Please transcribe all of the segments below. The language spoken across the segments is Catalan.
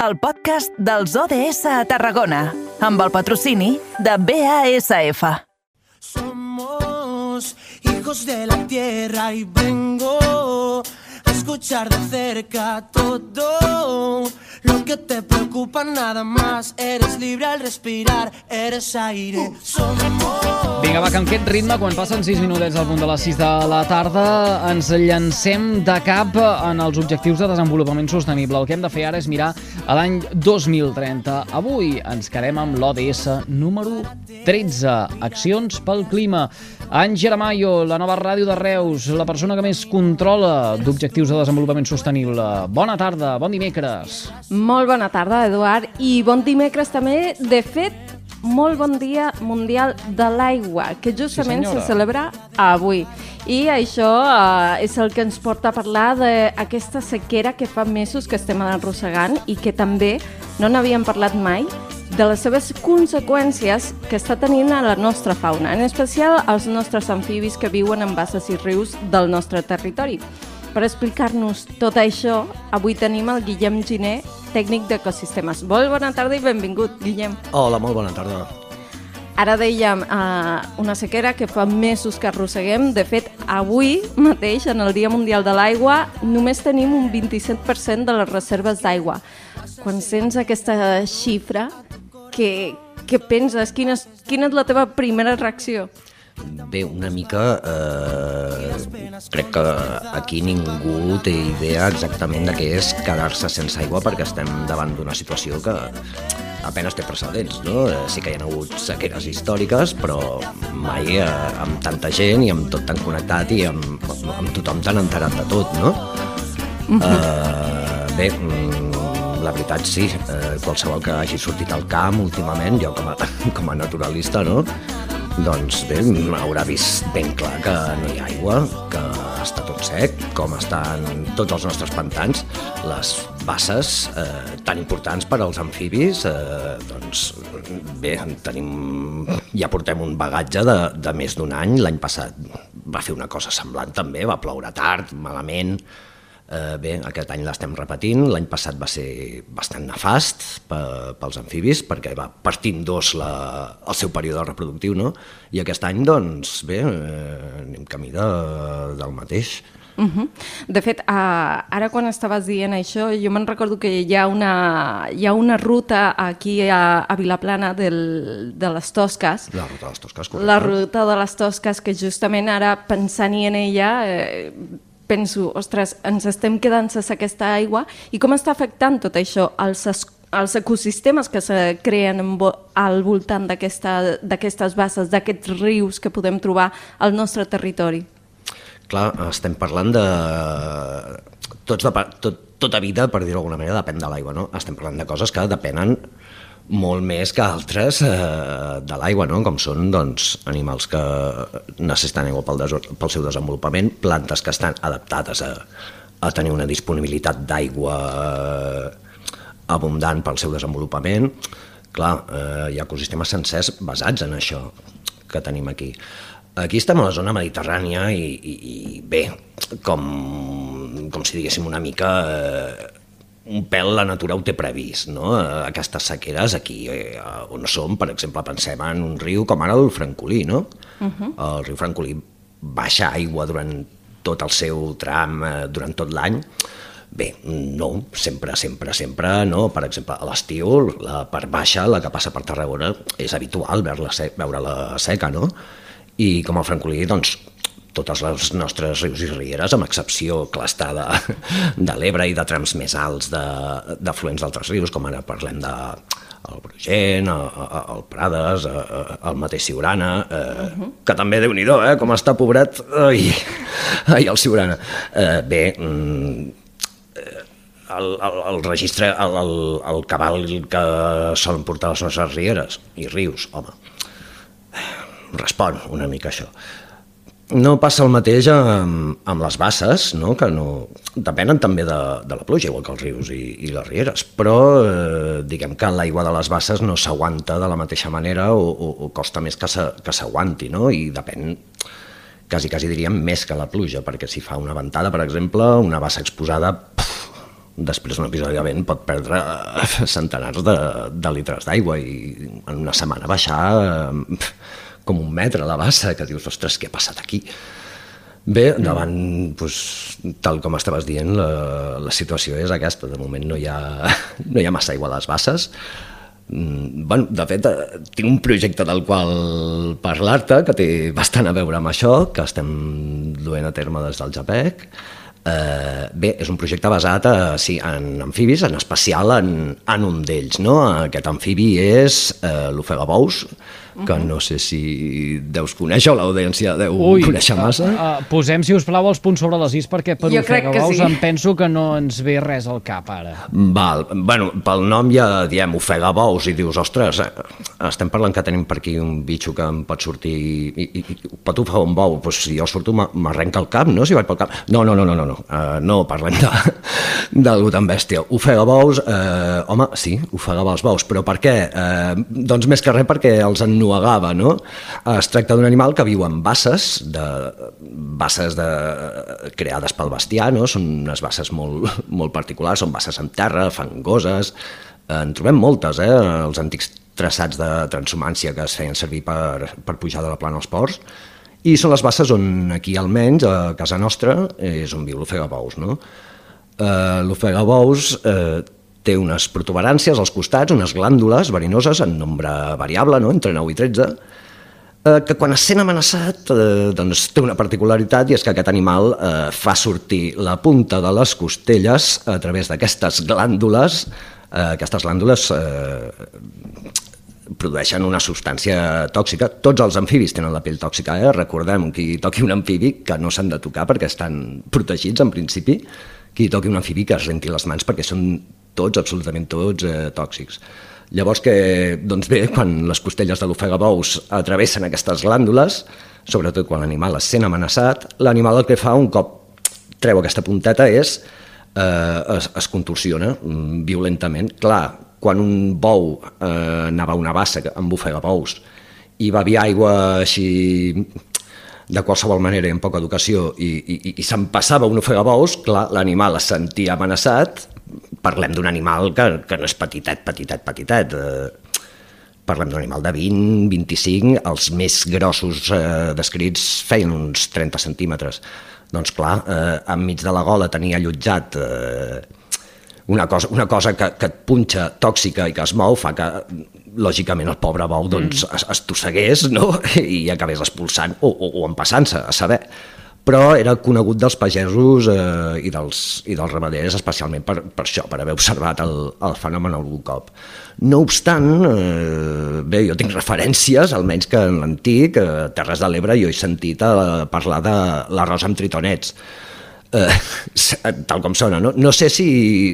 el podcast dels ODS a Tarragona, amb el patrocini de BASF. Somos hijos de la tierra y vengo escuchar de cerca todo lo que te preocupa nada más. Eres libre al respirar, eres aire. Somos. Vinga, va, que amb aquest ritme, quan passen 6 minutets al punt de les 6 de la tarda, ens llancem de cap en els objectius de desenvolupament sostenible. El que hem de fer ara és mirar a l'any 2030. Avui ens quedem amb l'ODS número 13, Accions pel Clima. Àngel Amayo, la nova ràdio de Reus, la persona que més controla d'objectius de desenvolupament sostenible. Bona tarda, bon dimecres. Molt bona tarda, Eduard, i bon dimecres també. De fet, molt bon dia mundial de l'aigua, que justament Sí, se celebra avui. I això eh, és el que ens porta a parlar d'aquesta sequera que fa mesos que estem arrossegant i que també no n'havíem parlat mai de les seves conseqüències que està tenint a la nostra fauna, en especial als nostres amfibis que viuen en basses i rius del nostre territori. Per explicar-nos tot això, avui tenim el Guillem Giner, tècnic d'ecosistemes. Molt bona tarda i benvingut, Guillem. Hola, molt bona tarda. Ara dèiem eh, una sequera que fa mesos que arrosseguem. De fet, avui mateix, en el Dia Mundial de l'Aigua, només tenim un 27% de les reserves d'aigua. Quan sents aquesta xifra, què, què penses? Quina és, quina és la teva primera reacció? Bé, una mica... Eh, crec que aquí ningú té idea exactament de què és quedar-se sense aigua perquè estem davant d'una situació que apenes té precedents, no? Eh, Sí que hi ha hagut sequeres històriques, però mai eh, amb tanta gent i amb tot tan connectat i amb, amb tothom tan enterat de tot, no? Eh, bé, mm, la veritat sí, eh, qualsevol que hagi sortit al camp últimament, jo com a, com a naturalista, no? doncs bé, haurà vist ben clar que no hi ha aigua, que està tot sec, com estan tots els nostres pantans, les basses eh, tan importants per als amfibis, eh, doncs bé, en tenim, ja portem un bagatge de, de més d'un any, l'any passat va fer una cosa semblant també, va ploure tard, malament, Eh, bé, aquest any l'estem repetint, l'any passat va ser bastant nefast pe, pels amfibis perquè va partint dos la, el seu període reproductiu, no? I aquest any, doncs, bé, eh, anem camí de, del mateix. Uh -huh. De fet, uh, ara quan estaves dient això, jo me'n recordo que hi ha una, hi ha una ruta aquí a, a Vilaplana del, de les Tosques, La ruta dels Tosques, correcte. la ruta de les Tosques, que justament ara pensant-hi en ella, eh, penso, ostres, ens estem quedant sense aquesta aigua, i com està afectant tot això als, es, als ecosistemes que se creen al voltant d'aquestes basses, d'aquests rius que podem trobar al nostre territori? Clar, estem parlant de... Tots de... Tot, tota vida, per dir-ho d'alguna manera, depèn de l'aigua, no? Estem parlant de coses que depenen molt més que altres eh, de l'aigua, no? com són doncs, animals que necessiten aigua pel, pel seu desenvolupament, plantes que estan adaptades a, a tenir una disponibilitat d'aigua eh, abundant pel seu desenvolupament. Clar, eh, hi ha ecosistemes sencers basats en això que tenim aquí. Aquí estem a la zona mediterrània i, i, i bé, com, com si diguéssim una mica eh, un pèl la natura ho té previst, no? Eh, Aquestes sequeres aquí eh, on som, per exemple, pensem en un riu com ara el Francolí, no? Uh -huh. El riu Francolí baixa aigua durant tot el seu tram, eh, durant tot l'any, Bé, no, sempre, sempre, sempre, no. Per exemple, a l'estiu, la part baixa, la que passa per Tarragona, és habitual veure-la veure -la seca, no? I com a francolí, doncs, totes les nostres rius i rieres, amb excepció clar està de, de l'Ebre i de trams més alts de- d'afluents d'altres rius, com ara parlem de el Brugent, el, el Prades, el, mateix Siurana, eh, uh -huh. que també, déu nhi eh, com està pobret, ai, ai el Siurana. Eh, bé, mm, el, el, el registre, el, el, el cabal que solen portar les nostres rieres i rius, home, respon una mica això. No passa el mateix amb, amb les basses, no? que no, depenen també de, de la pluja, igual que els rius i, i les rieres, però eh, diguem que l'aigua de les basses no s'aguanta de la mateixa manera o, o, o costa més que s'aguanti, no? i depèn quasi, quasi diríem més que la pluja, perquè si fa una ventada, per exemple, una bassa exposada pff, després un episodi de vent pot perdre centenars de, de litres d'aigua i en una setmana baixar eh, com un metre a la bassa, que dius, ostres, què ha passat aquí? Bé, davant, doncs, tal com estaves dient, la, la situació és aquesta. De moment no hi ha, no hi ha massa aigua a les basses. Mm, bueno, de fet, eh, tinc un projecte del qual parlar-te que té bastant a veure amb això, que estem duent a terme des del JAPEC. Eh, bé, és un projecte basat eh, sí, en amfibis, en especial en, en un d'ells. No? Aquest amfibi és eh, l'ofegabous, que no sé si deus conèixer o l'audiència deu Ui, conèixer massa. Uh, uh, posem, si us plau, els punts sobre les is, perquè per jo ofegabous sí. em penso que no ens ve res al cap ara. Val, bueno, pel nom ja diem ofegabous i dius, ostres, eh, estem parlant que tenim per aquí un bitxo que em pot sortir i, i, i pot ofegar un bou, pues, si jo surto m'arrenca el cap, no? Si vaig pel cap. No, no, no, no, no, no, uh, no parlem de, d'algú tan bèstia. Ofegabous, eh, home, sí, ofegava els bous, però per què? Eh, doncs més que res perquè els han nuagava, no? Es tracta d'un animal que viu en basses, de, basses de, creades pel bestiar, no? Són unes basses molt, molt particulars, són basses en terra, fangoses, en trobem moltes, eh? Els antics traçats de transhumància que es feien servir per, per pujar de la plana als ports, i són les basses on aquí almenys, a casa nostra, és on viu l'ofegabous, no? Uh, l'ofegabous uh, té unes protuberàncies als costats, unes glàndules verinoses en nombre variable, no? entre 9 i 13, eh, que quan es sent amenaçat eh, doncs té una particularitat i és que aquest animal eh, fa sortir la punta de les costelles a través d'aquestes glàndules, eh, aquestes glàndules eh, produeixen una substància tòxica. Tots els amfibis tenen la pell tòxica, eh? recordem, qui toqui un amfibi que no s'han de tocar perquè estan protegits en principi, qui toqui un amfibi que es renti les mans perquè són tots, absolutament tots, eh, tòxics. Llavors que, doncs bé, quan les costelles de l'ofegabous atravessen aquestes glàndules, sobretot quan l'animal es sent amenaçat, l'animal el que fa un cop treu aquesta punteta és eh, es, es contorsiona mm, violentament. Clar, quan un bou eh, anava a una bassa amb ofegabous i va bevia aigua així de qualsevol manera i amb poca educació i, i, i se'n passava un ofegabous, clar, l'animal es sentia amenaçat, parlem d'un animal que, que no és petitet, petitet, petitet. Eh, parlem d'un animal de 20, 25, els més grossos eh, descrits feien uns 30 centímetres. Doncs clar, eh, enmig de la gola tenia allotjat eh, una cosa, una cosa que, que et punxa tòxica i que es mou fa que lògicament el pobre bou doncs, mm. es, es tossegués no? i acabés expulsant o, o, o empassant-se, a saber però era conegut dels pagesos eh, i, dels, i dels ramaders especialment per, per això, per haver observat el, el fenomen algun cop. No obstant, eh, bé, jo tinc referències, almenys que en l'antic, eh, Terres de l'Ebre, jo he sentit eh, parlar de l'arròs amb tritonets, eh, tal com sona. No, no sé si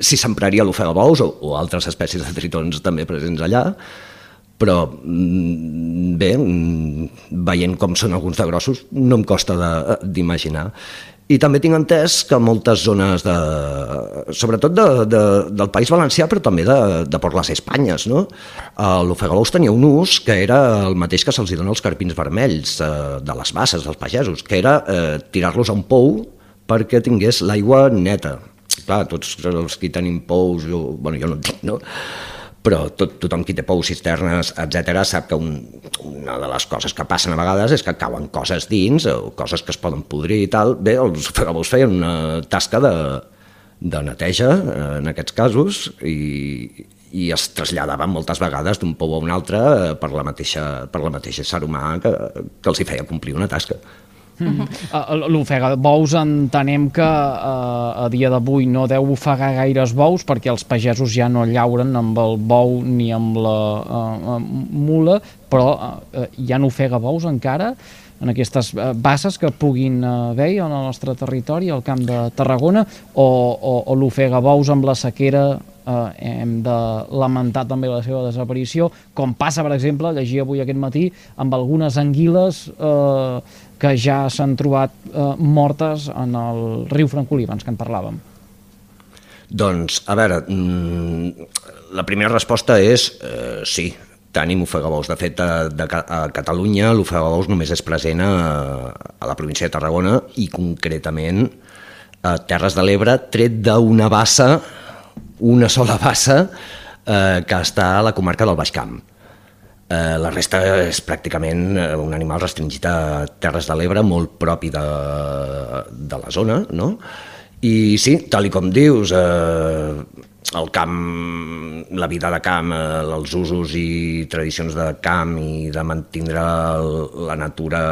s'empraria si l'ofegabous o, o altres espècies de tritons també presents allà, però mm, bé, mm, veient com són alguns de grossos, no em costa d'imaginar. I també tinc entès que moltes zones, de, sobretot de, de, del País Valencià, però també de, de por les Espanyes, no? l'ofegabous tenia un ús que era el mateix que se'ls dona als carpins vermells eh, de les basses dels pagesos, que era eh, tirar-los a un pou perquè tingués l'aigua neta. Clar, tots els que tenim pous, jo, bueno, jo no en tinc, no? Però tot, tothom qui té pous, cisternes, etc sap que un, una de les coses que passen a vegades és que cauen coses dins o coses que es poden podrir i tal. Bé, els fregadors feien una tasca de, de neteja eh, en aquests casos i, i es traslladaven moltes vegades d'un pou a un altre eh, per la mateixa, per la mateixa ser humà que, que els hi feia complir una tasca. Mm -hmm. L'ofega bous entenem que uh, a dia d'avui no deu ofegar gaires bous perquè els pagesos ja no llauren amb el bou ni amb la mula, però hi ha ofega bous encara en aquestes basses que puguin haver en el nostre territori, al camp de Tarragona, o, o, o l'ofega bous amb la sequera eh, hem de lamentar també la seva desaparició, com passa, per exemple, llegia avui aquest matí, amb algunes anguiles eh, que ja s'han trobat eh, mortes en el riu Francolí, abans que en parlàvem? Doncs, a veure, mm, la primera resposta és eh, sí, tenim ofegabous. De fet, a, de, a Catalunya l'ofegabous només és present a, a la província de Tarragona i concretament a Terres de l'Ebre, tret d'una bassa una sola bassa eh, que està a la comarca del Baix Camp. Eh, la resta és pràcticament eh, un animal restringit a Terres de l'Ebre, molt propi de, de la zona, no? I sí, tal i com dius, eh, el camp, la vida de camp, eh, els usos i tradicions de camp i de mantindre la natura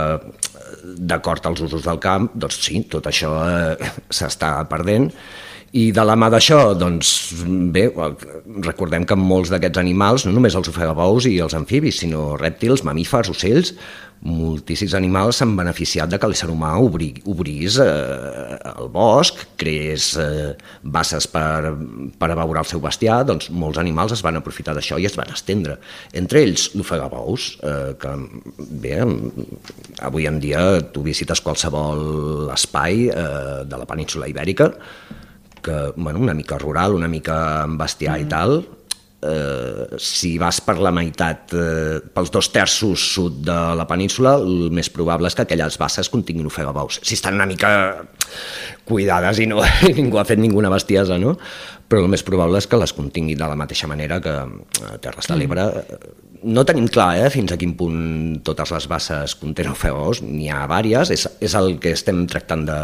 d'acord als usos del camp, doncs sí, tot això eh, s'està perdent. I de la mà d'això, doncs bé, recordem que molts d'aquests animals, no només els ofegabous i els amfibis, sinó rèptils, mamífers, ocells, moltíssims animals s'han beneficiat de que l'ésser humà obri, obrís eh, el bosc, creés eh, basses per, per abeurar el seu bestiar, doncs molts animals es van aprofitar d'això i es van estendre. Entre ells l'ofegabous, eh, que bé, avui en dia tu visites qualsevol espai eh, de la península ibèrica, que, bueno, una mica rural, una mica amb bestiar mm. i tal, eh, si vas per la meitat, eh, pels dos terços sud de la península, el més probable és que aquelles basses continguin ofegabous. Si estan una mica cuidades i no ningú ha fet ninguna bestiesa, no? Però el més probable és que les contingui de la mateixa manera que a Terres de l'Ebre. Mm. No tenim clar eh, fins a quin punt totes les basses contenen ofegabous, n'hi ha vàries, és, és el que estem tractant de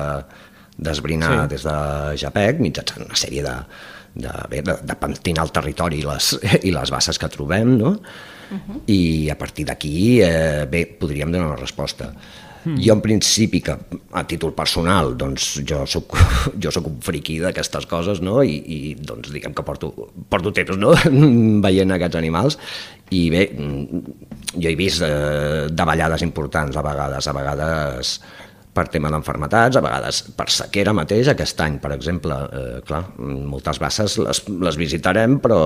d'esbrinar sí. des de JAPEC mitjançant una sèrie de, de, bé, de, de pentinar el territori i les, i les basses que trobem, no? Uh -huh. I a partir d'aquí, eh, bé, podríem donar una resposta. Mm. Jo, en principi, que a títol personal, doncs, jo soc, jo soc un friqui d'aquestes coses, no? I, I, doncs, diguem que porto, porto temps, no?, veient aquests animals. I bé, jo he vist eh, davallades importants a vegades, a vegades per tema d'enfermetats, a vegades per sequera mateix. Aquest any, per exemple, eh, clar, moltes basses les, les visitarem, però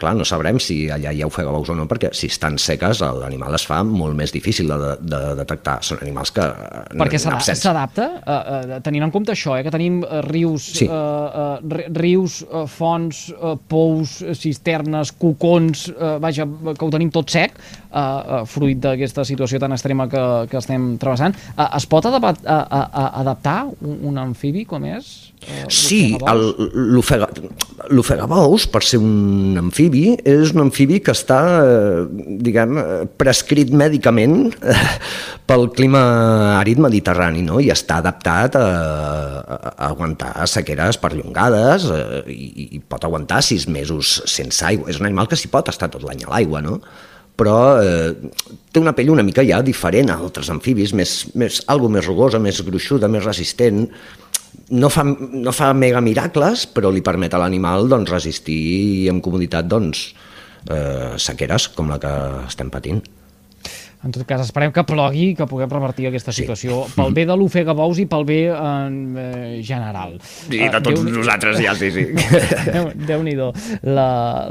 clar, no sabrem si allà hi ha ofegabous o no, perquè si estan seques l'animal es fa molt més difícil de, de detectar. Són animals que... Perquè s'adapta, uh, uh, tenint en compte això, eh, que tenim uh, rius, sí. uh, rius fonts, pous, cisternes, cocons, uh, vaja, que ho tenim tot sec, uh, uh, fruit d'aquesta situació tan extrema que, que estem travessant, uh, es pot adaptar a, a, a adaptar un, un amfibi com és? Eh, sí, l'ofegabous, per ser un amfibi, és un amfibi que està, eh, diguem, prescrit mèdicament eh, pel clima àrid mediterrani, no? i està adaptat a, a aguantar sequeres perllongades eh, i, i pot aguantar sis mesos sense aigua. És un animal que s'hi pot estar tot l'any a l'aigua, no? Però eh, té una pell una mica ja diferent a altres amfibis, més, més, algo més rugosa, més gruixuda, més resistent. No fa, no fa mega miracles, però li permet a l'animal doncs, resistir amb comoditat doncs, eh, sequeres com la que estem patint. En tot cas, esperem que plogui, que puguem revertir aquesta situació sí. pel bé de l'ofega bous i pel bé en eh, general. Sí, de uh, tots Déu nosaltres ja, sí, sí. Déu-n'hi-do. La,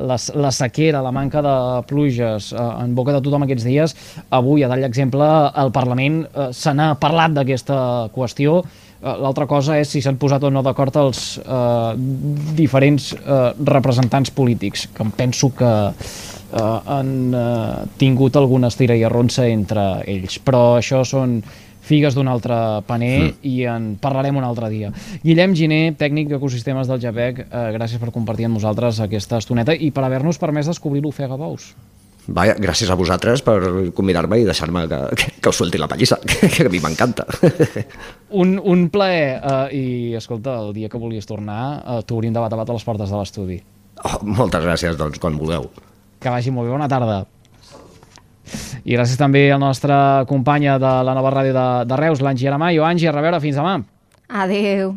la, la sequera, la manca de pluges uh, en boca de tothom aquests dies. Avui, a tall d'exemple, al Parlament uh, se n'ha parlat d'aquesta qüestió. Uh, L'altra cosa és si s'han posat o no d'acord els uh, diferents uh, representants polítics, que em penso que eh, han eh, tingut alguna estira i arronsa entre ells. Però això són figues d'un altre paner mm. i en parlarem un altre dia. Guillem Giner, tècnic d'ecosistemes del JAPEC, eh, gràcies per compartir amb nosaltres aquesta estoneta i per haver-nos permès descobrir l'ofega bous. Vaja, gràcies a vosaltres per convidar-me i deixar-me que, que, que us suelti la pallissa, que, que a mi m'encanta. un, un plaer, uh, i escolta, el dia que vulguis tornar, uh, t'obrim de bat a bat a les portes de l'estudi. Oh, moltes gràcies, doncs, quan vulgueu. Que vagi molt bé, bona tarda. I gràcies també al nostre companya de la nova ràdio de, de Reus, l'Angi Aramayo. Angi, a reveure, fins demà. Adeu.